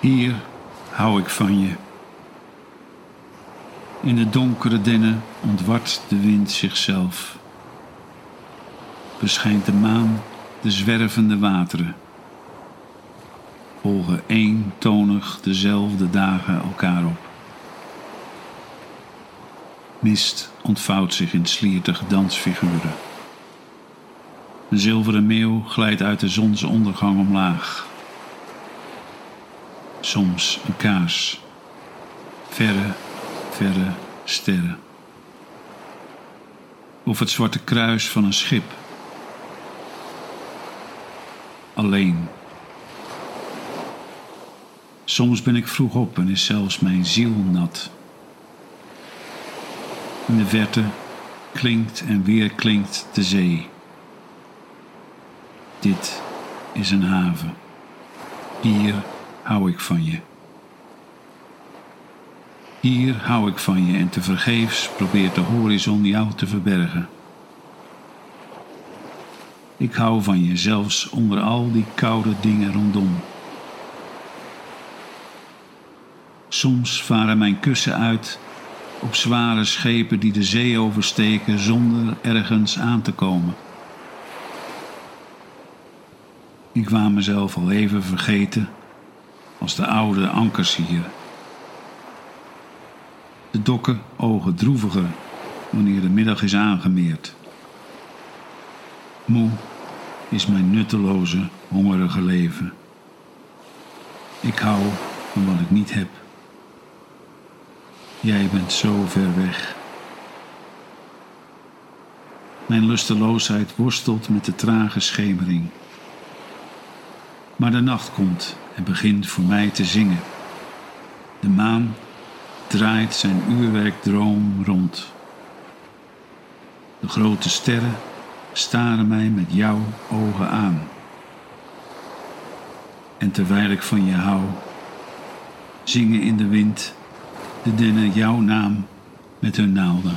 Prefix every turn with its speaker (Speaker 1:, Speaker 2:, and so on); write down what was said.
Speaker 1: Hier hou ik van je. In de donkere dennen ontwart de wind zichzelf. Beschijnt de maan de zwervende wateren. Volgen eentonig dezelfde dagen elkaar op. Mist ontvouwt zich in sliertige dansfiguren. Een zilveren meeuw glijdt uit de zonsondergang omlaag. Soms een kaars. Verre, verre sterren. Of het zwarte kruis van een schip. Alleen. Soms ben ik vroeg op en is zelfs mijn ziel nat. In de verte klinkt en weer klinkt de zee. Dit is een haven. Hier hou ik van je. Hier hou ik van je en tevergeefs probeert de horizon jou te verbergen. Ik hou van je zelfs onder al die koude dingen rondom. Soms varen mijn kussen uit op zware schepen die de zee oversteken zonder ergens aan te komen. Ik wou mezelf al even vergeten als de oude ankers hier. De dokken ogen droeviger wanneer de middag is aangemeerd. Moe is mijn nutteloze, hongerige leven. Ik hou van wat ik niet heb. Jij bent zo ver weg. Mijn lusteloosheid worstelt met de trage schemering. Maar de nacht komt en begint voor mij te zingen. De maan draait zijn uurwerkdroom rond. De grote sterren staren mij met jouw ogen aan. En terwijl ik van je hou, zingen in de wind de dennen jouw naam met hun naalden.